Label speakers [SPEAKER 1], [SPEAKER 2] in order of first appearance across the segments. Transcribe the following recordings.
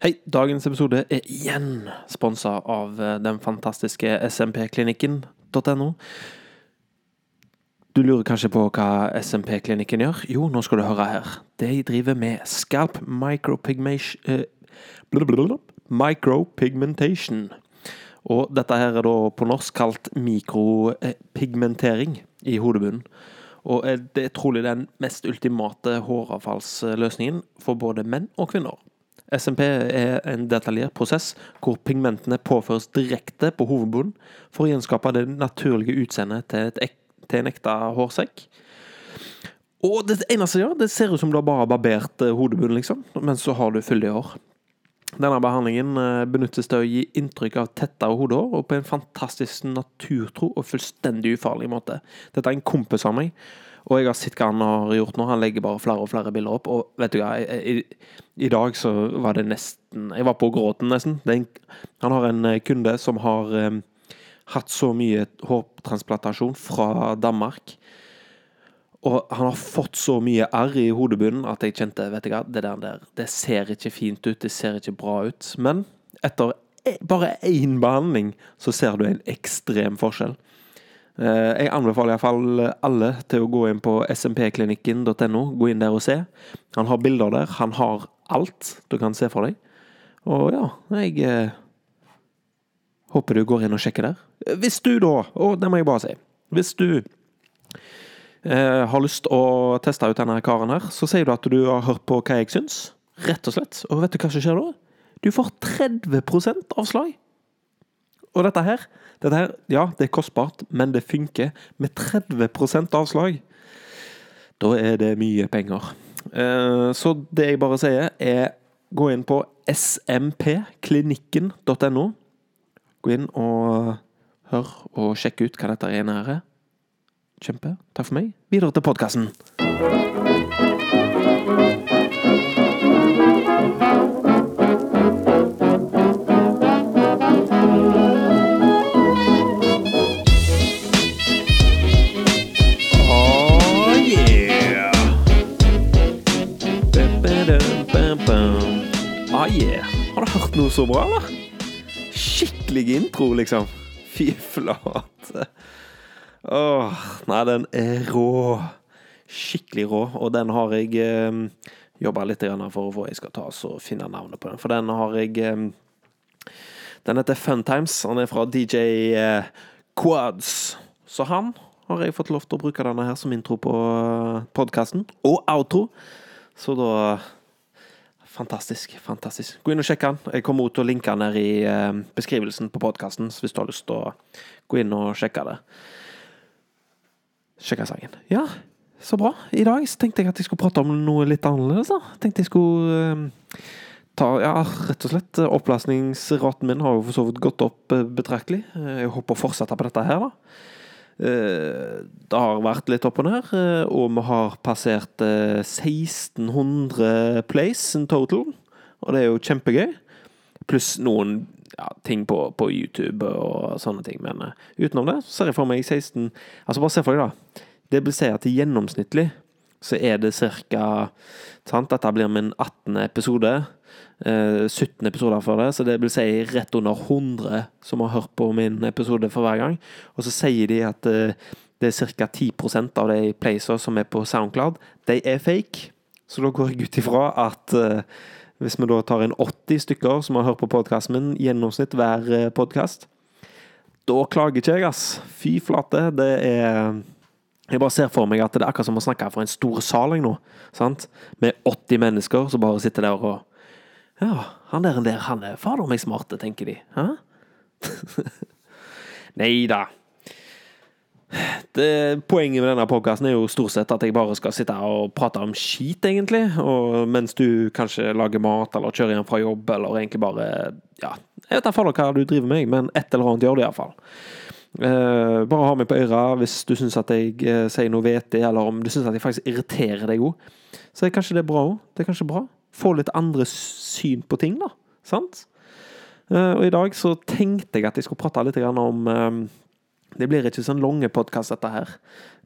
[SPEAKER 1] Hei, dagens episode er igjen sponsa av eh, den fantastiske smpklinikken.no. Du lurer kanskje på hva SMP-klinikken gjør? Jo, nå skal du høre her. De driver med scalp micropigmation eh, Micropigmentation. Og dette her er da på norsk kalt mikropigmentering i hodebunnen. Og eh, det er trolig den mest ultimate håravfallsløsningen for både menn og kvinner. SMP er en detaljert prosess hvor pigmentene påføres direkte på hovedbunnen for å gjenskape det naturlige utseendet til, ek- til en ekte hårsekk. Og det eneste det gjør, det ser ut som du har bare barbert eh, hodebunnen, liksom, men så har du fyldig hår. Denne behandlingen eh, benyttes til å gi inntrykk av tettere hodehår, og på en fantastisk naturtro og fullstendig ufarlig måte. Dette er en kompis av meg, og jeg har sett hva han har gjort nå. Han legger bare flere og flere bilder opp, og vet du hva, i, i, i dag så var det nesten Jeg var på gråten, nesten. En, han har en eh, kunde som har um, hatt så mye hårtransplantasjon fra Danmark. Og han har fått så mye arr i hodebunnen at jeg kjente vet du hva, det der, der det ser ikke fint ut, det ser ikke bra ut. Men etter e- bare én behandling så ser du en ekstrem forskjell. Eh, Jeg anbefaler iallfall alle til å gå inn på smpklinikken.no. Gå inn der og se. Han har bilder der. Han har alt du kan se for deg. Og ja, jeg eh, håper du går inn og sjekker der. Hvis du da, og det må jeg bare si Hvis du eh, har lyst å teste ut denne karen her, så sier du at du har hørt på hva jeg syns. Rett og slett. Og vet du hva som skjer da? Du får 30% avslag. Og dette her, dette her, ja, det er kostbart, men det funker. Med 30% avslag, da er det mye penger. Eh, Så det jeg bare sier, er gå inn på smpklinikken.no. Gå inn og hør og sjekk ut hva dette ene her er. Kjempe. Takk for meg. Videre til podkasten. Noe så bra, eller? Skikkelig intro, liksom. Fy flate. Åh, nei, den er rå. Skikkelig rå. Og den har jeg eh, jobba litt for å få. Jeg skal ta og finne navnet på den. For den har jeg eh, Den heter Funtimes. Han er fra DJ eh, Quads. Så han har jeg fått lov til å bruke denne her som intro på podkasten. Og outro. Så da Fantastisk. fantastisk. Gå inn og sjekk den. Jeg kommer ut til å linke den her i eh, beskrivelsen på podkasten, hvis du har lyst til å gå inn og sjekke det. Sjekke sangen. Ja, så bra. I dag tenkte jeg at jeg skulle prate om noe litt annerledes. da. Tenkte jeg skulle eh, ta Ja, rett og slett. Opplastningsraten min har jo for så vidt gått opp eh, betraktelig. Jeg håper å fortsette på dette her, da. Eh, Det har vært litt opp og ned, eh, og vi har passert eh, 1600 plays in total. Og det er jo kjempegøy. Pluss noen ja, ting på, på YouTube og sånne ting. Men eh, utenom det så ser jeg for meg 16 Altså, bare se for deg, da. Det vil si at gjennomsnittlig så er det ca. Dette blir min 18. episode. Eh, 17 episoder før det, så det vil si rett under 100 som har hørt på min episode for hver gang. Og så sier de at eh, det er ca. 10 av de playsa som er på Soundcloud, de er fake. Så da går jeg ut ifra at eh, hvis vi da tar inn 80 stykker som har hørt på podkasten min, gjennomsnitt hver eh, podkast, da klager ikke jeg, ass. Fy flate. Det er Jeg bare ser for meg at det er akkurat som å snakke for en stor sal nå. Sant? Med 80 mennesker som bare sitter der og Ja, han der, der han er fader meg smarte, tenker de. Hæ? Nei da. Poenget med denne podkasten er jo stort sett at jeg bare skal sitte og prate om skit, egentlig. Og mens du kanskje lager mat eller kjører hjem fra jobb, eller egentlig bare Ja, jeg vet da fader hva du driver med, men et eller annet gjør det iallfall. Uh, bare ha meg på øra hvis du syns at jeg uh, sier noe vettig, eller om du syns at jeg faktisk irriterer deg òg. Så er kanskje det bra òg. Det er kanskje bra. Få litt andre syn på ting, da. Sant? Eh, og i dag så tenkte jeg at jeg skulle prate litt om eh, Det blir ikke sånn lange podkast, dette her.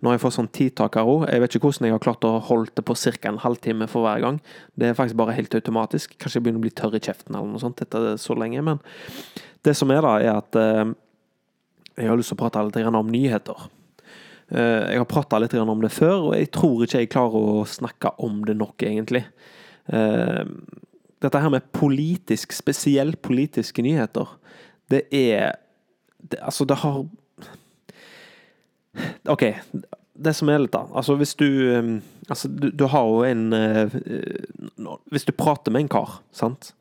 [SPEAKER 1] Nå har jeg fått sånn tidtak av henne. Jeg vet ikke hvordan jeg har klart å holde det på ca. en halvtime for hver gang. Det er faktisk bare helt automatisk. Kanskje jeg begynner å bli tørr i kjeften eller noe sånt etter så lenge. Men det som er, da, er at eh, jeg har lyst til å prate litt om nyheter. Eh, jeg har prata litt om det før, og jeg tror ikke jeg klarer å snakke om det nok, egentlig. Eh, dette her med politisk, spesielt politiske nyheter, det er det, Altså, det har OK. Det som er litt, da. Altså, hvis du Altså, du, du har jo en Hvis du prater med en kar, sant,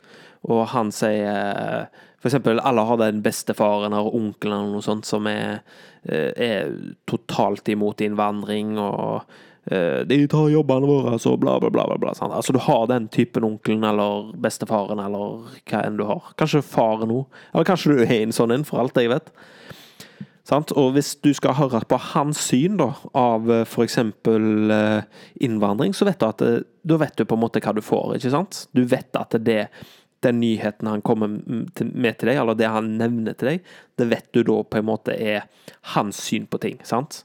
[SPEAKER 1] og han sier for eksempel, alle har den bestefaren eller onkelen eller noe sånt som er, eh, er totalt imot innvandring og de tar jobbene våre, så bla, bla, bla. bla sant? Altså, du har den typen onkelen eller bestefaren eller hva enn du har. Kanskje faren òg. Eller kanskje du er en sånn en, for alt jeg vet. Sant? Og hvis du skal høre på hans syn da, av eh, f.eks. innvandring, så vet du at da vet du på en måte hva du får, ikke sant? Du vet at det den nyheten han kommer med til deg, eller det han nevner til deg, det vet du da på en måte er hans syn på ting. sant?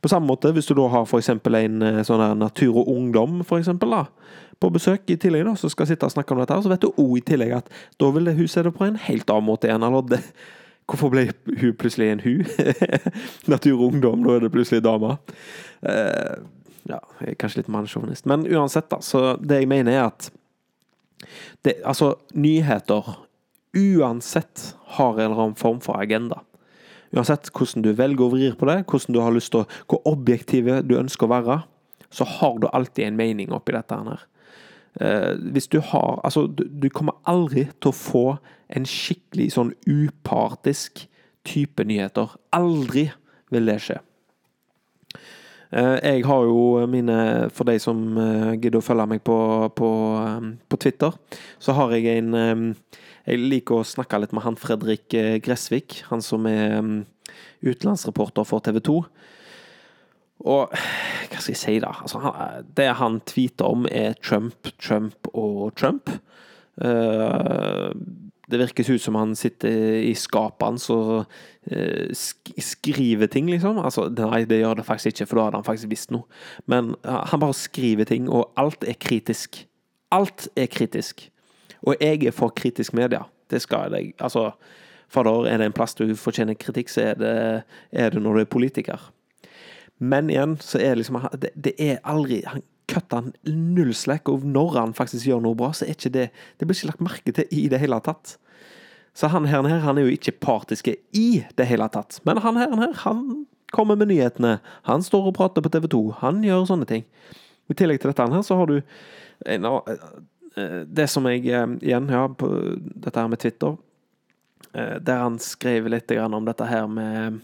[SPEAKER 1] På samme måte, hvis du da har f.eks. en eh, sånn der Natur og Ungdom for eksempel, da, på besøk i tillegg, da, så skal sitte og snakke om dette, så vet du òg i tillegg at da vil hun se det på en helt annen måte igjen. eller det, Hvorfor ble hun plutselig en hun? Natur og Ungdom, da er det plutselig dame. Uh, ja, jeg er kanskje litt mannssjåvinist. Men uansett, da, så det jeg mener er at det, altså, nyheter uansett har en eller annen form for agenda. Uansett hvordan du velger å vrir på det, hvordan du har lyst til å, hvor objektive du ønsker å være, så har du alltid en mening oppi dette her. Eh, hvis du har Altså, du, du, kommer aldri til å få en skikkelig sånn upartisk type nyheter. Aldri vil det skje. Eh, jeg har jo mine For de som eh, gidder å følge meg på, på, eh, på, Twitter, så har jeg en Jeg liker å snakke litt med han Fredrik Gressvik, han som er utenlandsreporter for TV 2. Og hva skal jeg si, da? Altså, det han tweeter om, er Trump, Trump og Trump. Uh, det virker ut som han sitter i skapet hans og uh, skriver ting, liksom. Altså, nei, det gjør det faktisk ikke, for da hadde han faktisk visst noe. Men han bare skriver ting, og alt er kritisk. Alt er kritisk. Og jeg er for kritisk media. Det skal jeg. Altså, fader, er det en plass du fortjener kritikk, så er det, er det når du er politiker. Men igjen, så er det liksom Det, det er aldri han, kutter han null slack, og når han faktisk gjør noe bra, så er ikke det Det blir ikke lagt merke til i det hele tatt. Så han her, han er jo ikke partiske i det hele tatt. Men han her, han kommer med nyhetene. Han står og prater på TV 2. Han gjør sånne ting. I tillegg til dette her, så har du det som jeg Igjen, ja, på dette her med Twitter. Der han skrev litt om dette her med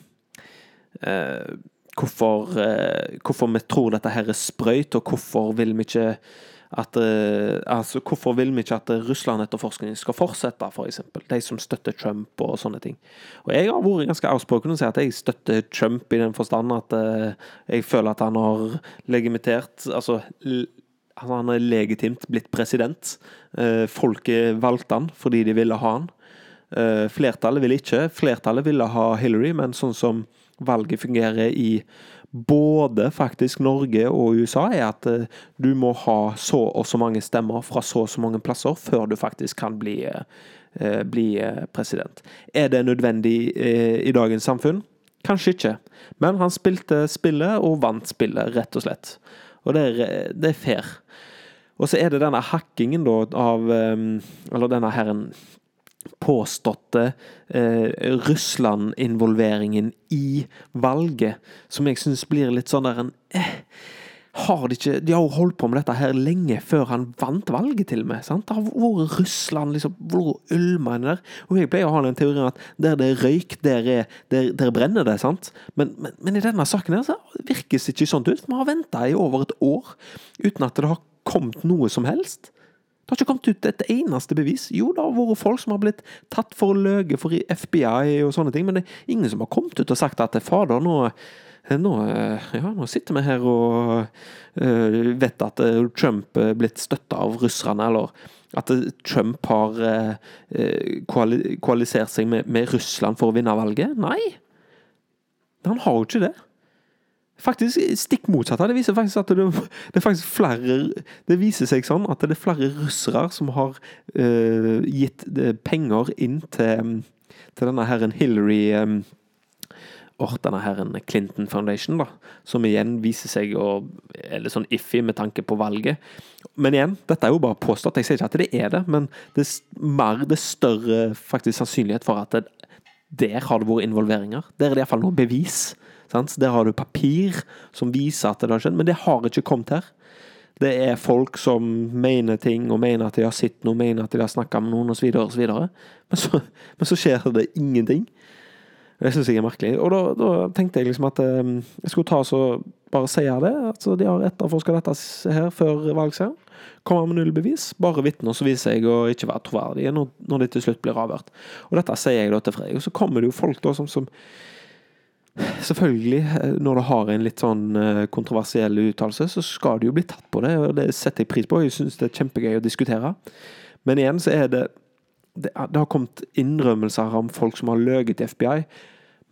[SPEAKER 1] hvorfor, eh, hvorfor vi tror dette her er sprøyt, og hvorfor vil vi ikke at eh, altså, Hvorfor vil vi ikke at Russland-etterforskningen skal fortsette, f.eks.? For de som støtter Trump og sånne ting. Og jeg har vært ganske outspoken og si at jeg støtter Trump i den forstand at jeg føler at han har legimitert Altså han er legitimt blitt president. Folket valgte han fordi de ville ha han. Flertallet ville ikke. Flertallet ville ha Hillary, men sånn som valget fungerer i både faktisk Norge og USA, er at eh, du må ha så og så mange stemmer fra så og så mange plasser før du faktisk kan bli, eh, bli eh, president. Er det nødvendig i dagens samfunn? Kanskje ikke, men han spilte spillet og vant spillet, rett og slett. Og det er, det er fair. Og så er det denne hackingen da av Eller denne herren påståtte eh, Russland-involveringen i valget, som jeg syns blir litt sånn der en eh, har de ikke De har jo holdt på med dette her lenge før han vant valget, til og med. sant? Det har vært Russland liksom vært ulma der. Og jeg pleier å ha den teorien at der det er røyk, der, er, der, der brenner det. sant? Men, men, men, i denne saken her så virkes det ikke sånn ut. Vi har venta i over et år uten at det har kommet noe som helst. Det har ikke kommet ut et eneste bevis. Jo, det har vært folk som har blitt tatt for å løye for FBI og sånne ting, men det er ingen som har kommet ut og sagt at fader, nå, nå, ja, nå sitter vi her og uh, vet at eh, Trump er blitt støtta av russerne, eller at Trump har uh, koalisert seg med, med, Russland for å vinne valget. Nei. Han har jo ikke det. Faktisk stikk motsatt. Det viser faktisk at det, det, faktisk flere Det viser seg sånn at det er flere russere som har uh, gitt uh, penger inn til, til denne herren Hillary um, or, denne herren Clinton Foundation, da, som igjen viser seg å er litt sånn iffy med tanke på valget. Men igjen, dette er jo bare påstått. Jeg sier ikke at det er det, men det er mer, det er større faktisk sannsynlighet for at det, der har det vært involveringer. Der er det iallfall noe bevis. Sant? Der har du papir som viser at det har skjedd, men det har ikke kommet her. Det er folk som mener ting, og mener at de har sett noe, mener at de har snakka med noen, osv., osv. Men, så, men så skjer det ingenting. Det syns jeg er merkelig. Og da, da, tenkte jeg liksom at um, jeg skulle ta så bare si det. Altså, de har etterforska dette her før valgseieren. Kommer med null bevis. Bare vitner så viser seg å ikke være troverdige når, når de til slutt blir avhørt. Og dette sier jeg da til Frey. Og så kommer det jo folk da som, som Selvfølgelig, eh, når du har en litt sånn eh, kontroversiell uttalelse, så skal du jo bli tatt på det, og det setter jeg pris på. Jeg syns det er kjempegøy å diskutere. Men igjen så er det Det, har kommet innrømmelser om folk som har løyet til FBI.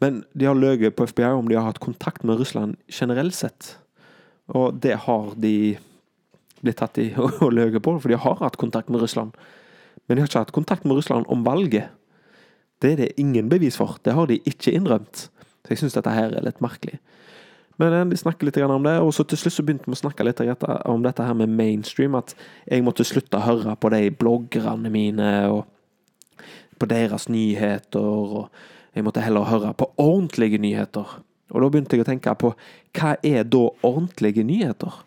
[SPEAKER 1] Men de har løyet på FBI om de har hatt kontakt med Russland generelt sett. Og det har de blitt tatt i å løye på, for de har hatt kontakt med Russland. Men de har ikke hatt kontakt med Russland om valget. Det er det ingen bevis for. Det har de ikke innrømt. Så jeg syns dette her er litt merkelig. Men eh, de snakker litt om det, og så til slutt så begynte vi å snakke litt om dette her med mainstream. At jeg måtte slutte å høre på de bloggerne mine, og på deres nyheter. Og jeg måtte heller høre på ordentlige nyheter. Og da begynte jeg å tenke på hva er da ordentlige nyheter?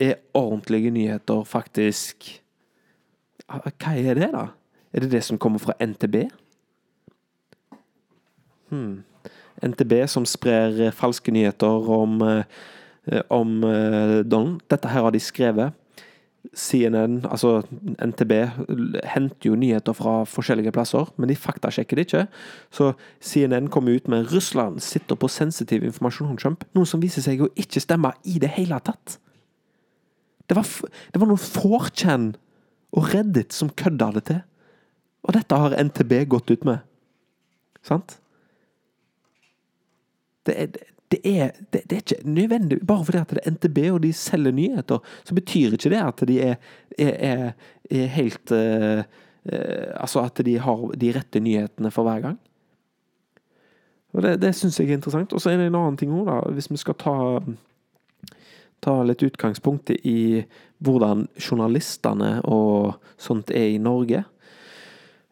[SPEAKER 1] Er ordentlige nyheter faktisk Hva er det, da? Er det det som kommer fra NTB? Hmm. NTB som sprer eh, falske nyheter om, eh, om Don. Dette her har de skrevet. CNN, altså NTB, henter jo nyheter fra forskjellige plasser, men de faktasjekker det ikke. Så CNN kommer ut med 'Russland sitter på sensitiv informasjon om Trump', noe som viser seg å ikke stemme i det hele tatt. Det var, det var noen 4chan og Reddit som kødda det til. Og dette har NTB gått ut med. Sant? Det er, det er, det, det er ikke nødvendig Bare fordi at det er NTB og de selger nyheter, så betyr ikke det at de er, er, er helt uh, uh, Altså at de har de rette nyhetene for hver gang. Og Det, det syns jeg er interessant. Og så er det en annen ting òg, da. Hvis vi skal ta, ta litt utgangspunkt i hvordan journalistene og sånt er i Norge,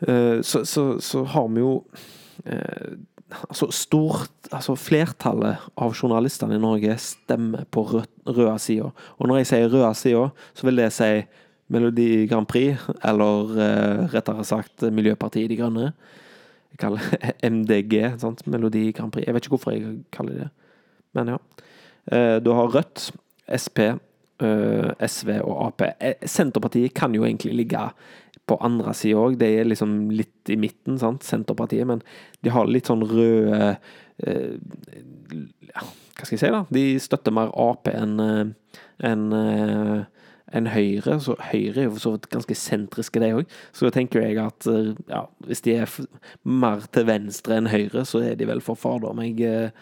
[SPEAKER 1] uh, så, så, så har vi jo altså stort altså Flertallet av journalistene i Norge stemmer på rød, røde sida. Og når jeg sier røde sida, så vil det si Melodi Grand Prix, eller eh, rettere sagt Miljøpartiet De Grønne. Jeg kaller det MDG, sant? Melodi Grand Prix. Jeg vet ikke hvorfor jeg kaller det men ja. Eh, du har Rødt, Sp, eh, SV og Ap. Senterpartiet kan jo egentlig ligge på andre sida òg. De er liksom litt i midten, sant, Senterpartiet, men de har litt sånn røde eh, ja, Hva skal jeg si, da? De støtter mer Ap enn en, en, en Høyre. Så Høyre er jo så vidt ganske sentriske, de òg. Så da tenker jeg at eh, ja, hvis de er mer til venstre enn Høyre, så er de vel for fader meg eh,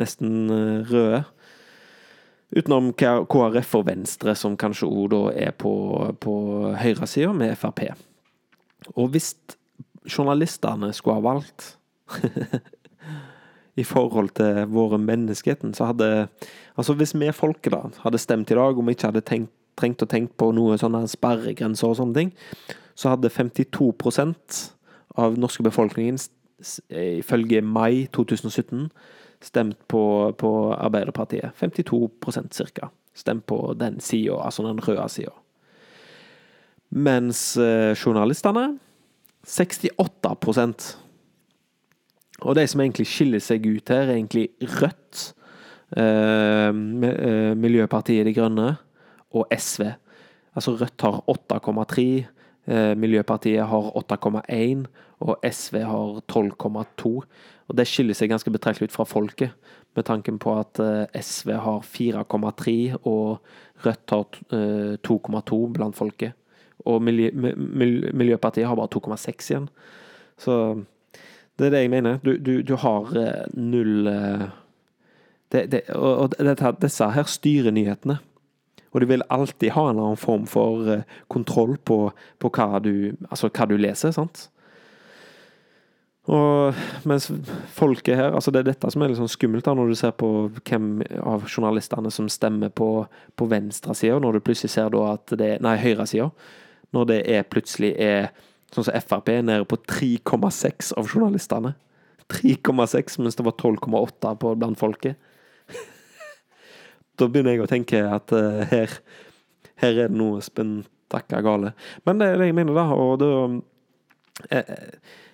[SPEAKER 1] nesten røde. Utenom KrF og Venstre, som kanskje òg er på, på høyresida, med Frp. Og hvis journalistene skulle ha valgt i forhold til våre menneskeheten, så hadde Altså, hvis vi folket da hadde stemt i dag, om vi ikke hadde tenkt, trengt å tenke på noe sånne sperregrenser og sånne ting, så hadde 52% av norske befolkningen, ifølge mai 2017, stemt på, på Arbeiderpartiet. 52% cirka. Stemt på den sida, altså den røde sida. Mens eh, journalistene 68% Og de som egentlig skiller seg ut her, er egentlig Rødt, eh, eh, Miljøpartiet De Grønne og SV. Altså Rødt har 8,3, Miljøpartiet har 8,1 og SV har 12,2. Og det skiller seg ganske betraktelig ut fra folket, med tanken på at SV har 4,3 og Rødt har 2,2 blant folket. Og miljø, Miljøpartiet har bare 2,6 igjen. Så Det er det jeg mener. Du, du, du har eh, null eh, det, det, Og, og disse her styrer nyhetene. Og de vil alltid ha en eller annen form for eh, kontroll på, på hva, du, altså hva du leser, sant? Og mens folket her Altså, det er dette som er litt sånn skummelt, da, når du ser på hvem av journalistene som stemmer på, på venstresida, når du plutselig ser da at det er Nei, høyresida. Når det er plutselig er sånn som Frp er nede på 3,6 av journalistene. 3,6, mens det var 12,8 blant folket. da begynner jeg å tenke at uh, her, her er det noe spentakka gale. Men det er det jeg mener, da. Og det, eh,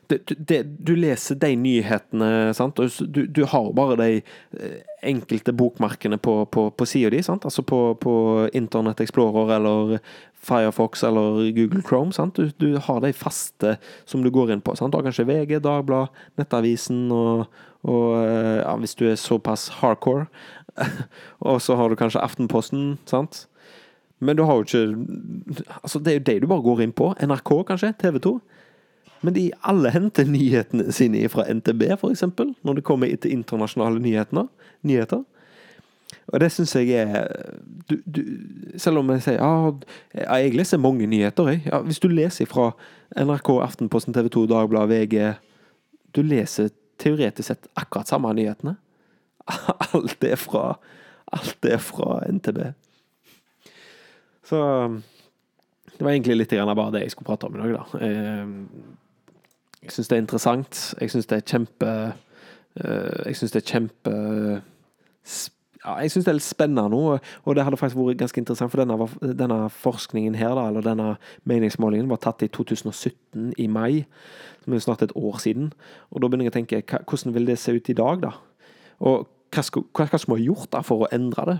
[SPEAKER 1] det, det, du leser de nyhetene, sant? du, du har bare de eh, enkelte bokmarkene på, på, på sida di. Altså på, på Internett Explorer eller Firefox eller Google Chrome. Du, du, har de faste som du går inn på. Sant? Har kanskje VG, Dagblad, Nettavisen og, og eh, ja, hvis du er såpass hardcore. og så har du kanskje Aftenposten. sant? Men du har jo ikke Altså, det er jo de du bare går inn på. NRK, kanskje? TV 2. Men de alle henter nyhetene sine fra NTB, f.eks., når det kommer til internasjonale nyheter. nyheter. Og det syns jeg er du, du, Selv om jeg sier ja, jeg leser mange nyheter, jeg. Ja, hvis du leser fra NRK, Aftenposten, TV 2, Dagbladet, VG Du leser teoretisk sett akkurat samme nyhetene. Alt er fra Alt er fra NTB. Så det var egentlig litt bare det jeg skulle prate om i dag, da. Eh, jeg syns det er interessant. Jeg syns det er kjempe uh, Jeg syns det er kjempe ja, jeg syns det er litt spennende nå, og det hadde faktisk vært ganske interessant. For denne, denne forskningen her, da, eller denne meningsmålingen, var tatt i 2017, i mai. Som er snart et år siden. Og da begynner jeg å tenke hvordan vil det se ut i dag, da? Og hva skal, hva skal vi ha gjort da for å endre det?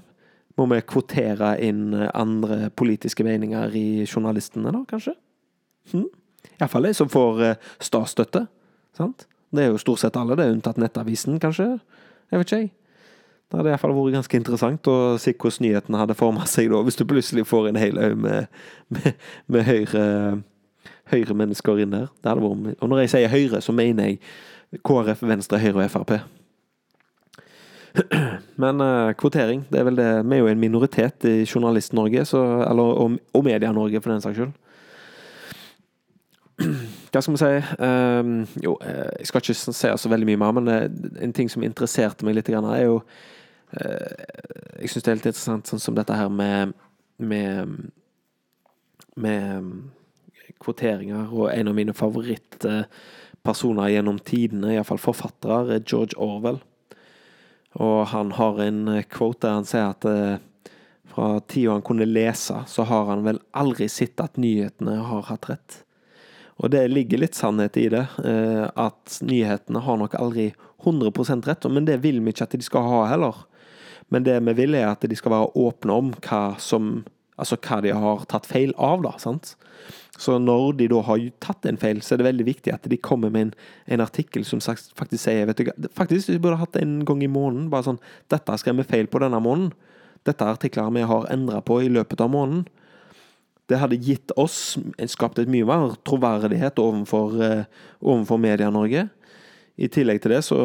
[SPEAKER 1] Må vi kvotere inn andre politiske meninger i journalistene, da, kanskje? Hm? Iallfall de som får eh, statsstøtte. Sant? Det er jo stort sett alle, det er unntatt Nettavisen, kanskje. Jeg vet ikke, jeg. Det hadde iallfall vært ganske interessant å se hvordan nyhetene hadde forma seg da, hvis du plutselig får en hel haug med, med, med høyre, høyre mennesker inn der. Det hadde vært, og når jeg sier Høyre, så mener jeg KrF, Venstre, Høyre og Frp. Men uh, kvotering, det er vel det Vi er jo en minoritet i Journalist-Norge, eller, og, og Media-Norge, for den saks skyld. Hva skal vi si? Um, jo, eh, jeg skal ikke si så veldig mye mer, men eh, en ting som interesserte meg litt, er jo uh, Jeg syns det er litt interessant sånn som dette her med med, med kvoteringer, og en av mine favorittpersoner gjennom tidene, iallfall forfattere, er George Orwell. Og han har en quote der han sier at fra tida han kunne lese, så har han vel aldri sett at nyhetene har hatt rett. Og det ligger litt sannhet i det, eh, at nyhetene har nok aldri 100% rett, men det vil vi ikke at de skal ha heller. Men det vi vil, er at de skal være åpne om hva som Altså hva de har tatt feil av, da. sant? Så når de da har tatt en feil, så er det veldig viktig at de kommer med en, en artikkel som faktisk sier vet du, Faktisk vi burde hatt det en gang i måneden. Bare sånn 'Dette skrev vi feil på denne måneden'. Dette er artikler vi har endra på i løpet av måneden. Det hadde gitt oss skapt et mye mer troverdighet overfor, uh, overfor Media-Norge. I tillegg til det så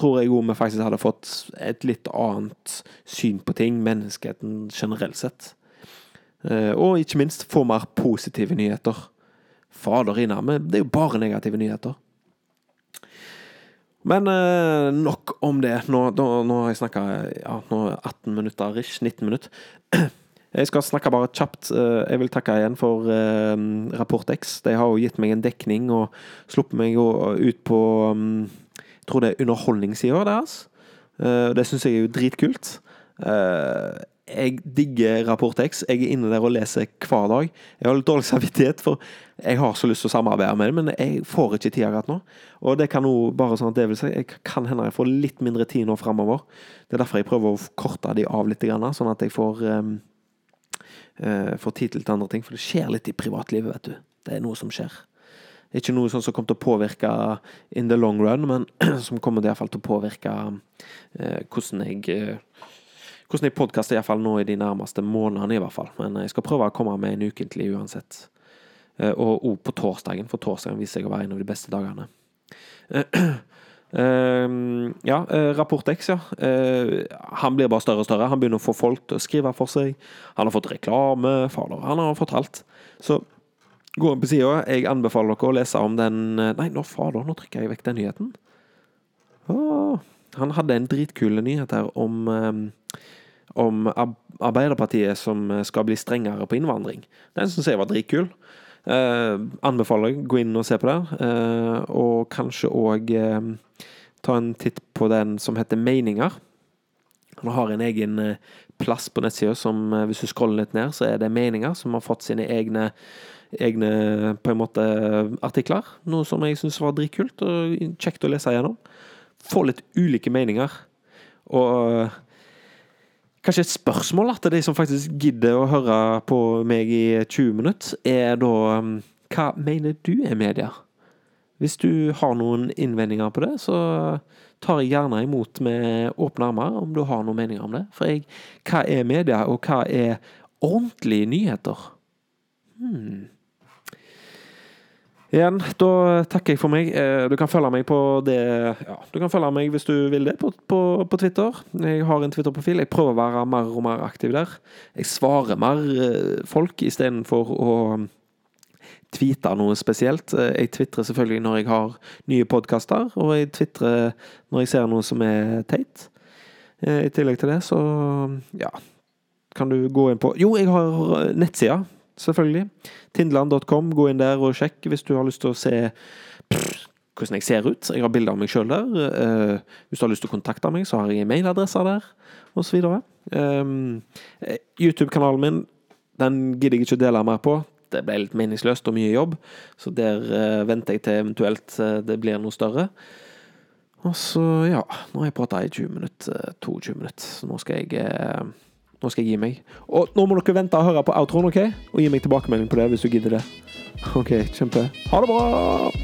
[SPEAKER 1] tror jeg òg vi faktisk hadde fått et litt annet syn på ting, menneskeheten generelt sett. Uh, og ikke minst få mer positive nyheter. Fader inne, det er jo bare negative nyheter. Men uh, nok om det. Nå, nå, nå har jeg snakka ja, 18 minutter, ish, 19 minutter. Jeg skal snakke bare kjapt. Eh, jeg vil takke igjen for eh, Rapport X. De har jo gitt meg en dekning og sluppet meg ut på mm, Jeg tror det er underholdningssida deres. Eh, det syns jeg er jo dritkult. Jeg digger Rapport X. Jeg er inne der og leser hver dag. Jeg har litt dårlig samvittighet, for jeg har så lyst til å samarbeide med dem, men jeg får ikke tid akkurat nå. Og det kan jo bare sånn at det vil si, jeg kan hende jeg får litt mindre tid nå framover. Det er derfor jeg prøver å korte de av litt, sånn at jeg får får tid til andre ting. For det skjer litt i privatlivet, vet du. Det er noe som skjer. Er ikke noe sånn som kommer til å påvirke in the long run, men som kommer iallfall til å påvirke eh, hvordan jeg uh, hvordan jeg podkaster iallfall nå i de nærmeste månedene, i hvert fall. Men jeg skal prøve å komme med en ukentlig uansett. Og òg på torsdagen, for torsdagen viser seg å være en av de beste dagene. Uh, ja, uh, Rapport X, ja. Uh, han blir bare større og større. Han begynner å få folk til å skrive for seg. Han har fått reklame. Fader, han har fått alt. Så gå inn på sida. Jeg anbefaler dere å lese om den Nei, nå fader, nå trykker jeg vekk den nyheten. Oh, han hadde en dritkul nyhet her om um, om Arbeiderpartiet som skal bli strengere på innvandring. Den syns jeg var dritkul. Uh, anbefaler jeg gå inn og se på det. Eh, og kanskje òg eh, ta en titt på den som heter Meninger. Han har en egen plass på nettsida som hvis du scroller litt ned, så er det Meninger som har fått sine egne, egne på en måte artikler. Noe som jeg syns var dritkult og kjekt å lese gjennom. Få litt ulike meninger. Og Kanskje et spørsmål til de som faktisk gidder å høre på meg i 20 minutter, er da um, Hva mener du er media? Hvis du har noen innvendinger på det, så tar jeg gjerne imot med åpne armer om du har noen meninger om det. For jeg, hva er media, og hva er ordentlige nyheter? Hmm. Igjen, da takker jeg for meg. Eh, du kan følge meg på det ja, Du kan følge meg hvis du vil det, på, på, på Twitter. Jeg har en Twitter-profil. Jeg prøver å være mer og mer aktiv der. Jeg svarer mer eh, folk istedenfor å tweete noe spesielt. Eh, jeg tvitrer selvfølgelig når jeg har nye podkaster, og jeg tvitrer når jeg ser noe som er teit. I tillegg til det, så ja Kan du gå inn på Jo, jeg har nettsida selvfølgelig. Tindland.com, gå inn der og sjekk hvis du har lyst til å se pff, hvordan jeg ser ut. Jeg har bilder av meg sjøl der. Uh, hvis du har lyst til å kontakte meg, så har jeg mailadresser der, osv. Um, eh, YouTube-kanalen min den gidder jeg ikke å dele mer på. Det ble litt meningsløst og mye jobb, så der uh, venter jeg til eventuelt uh, det blir noe større. Og så, ja Nå har jeg prata i 20 minutter, 22 minutter, så nå skal jeg nå skal jeg gi meg. Og nå må dere vente og høre på outroen, OK? Og gi meg tilbakemelding på det hvis du gidder det. OK, kjempe. Ha det bra!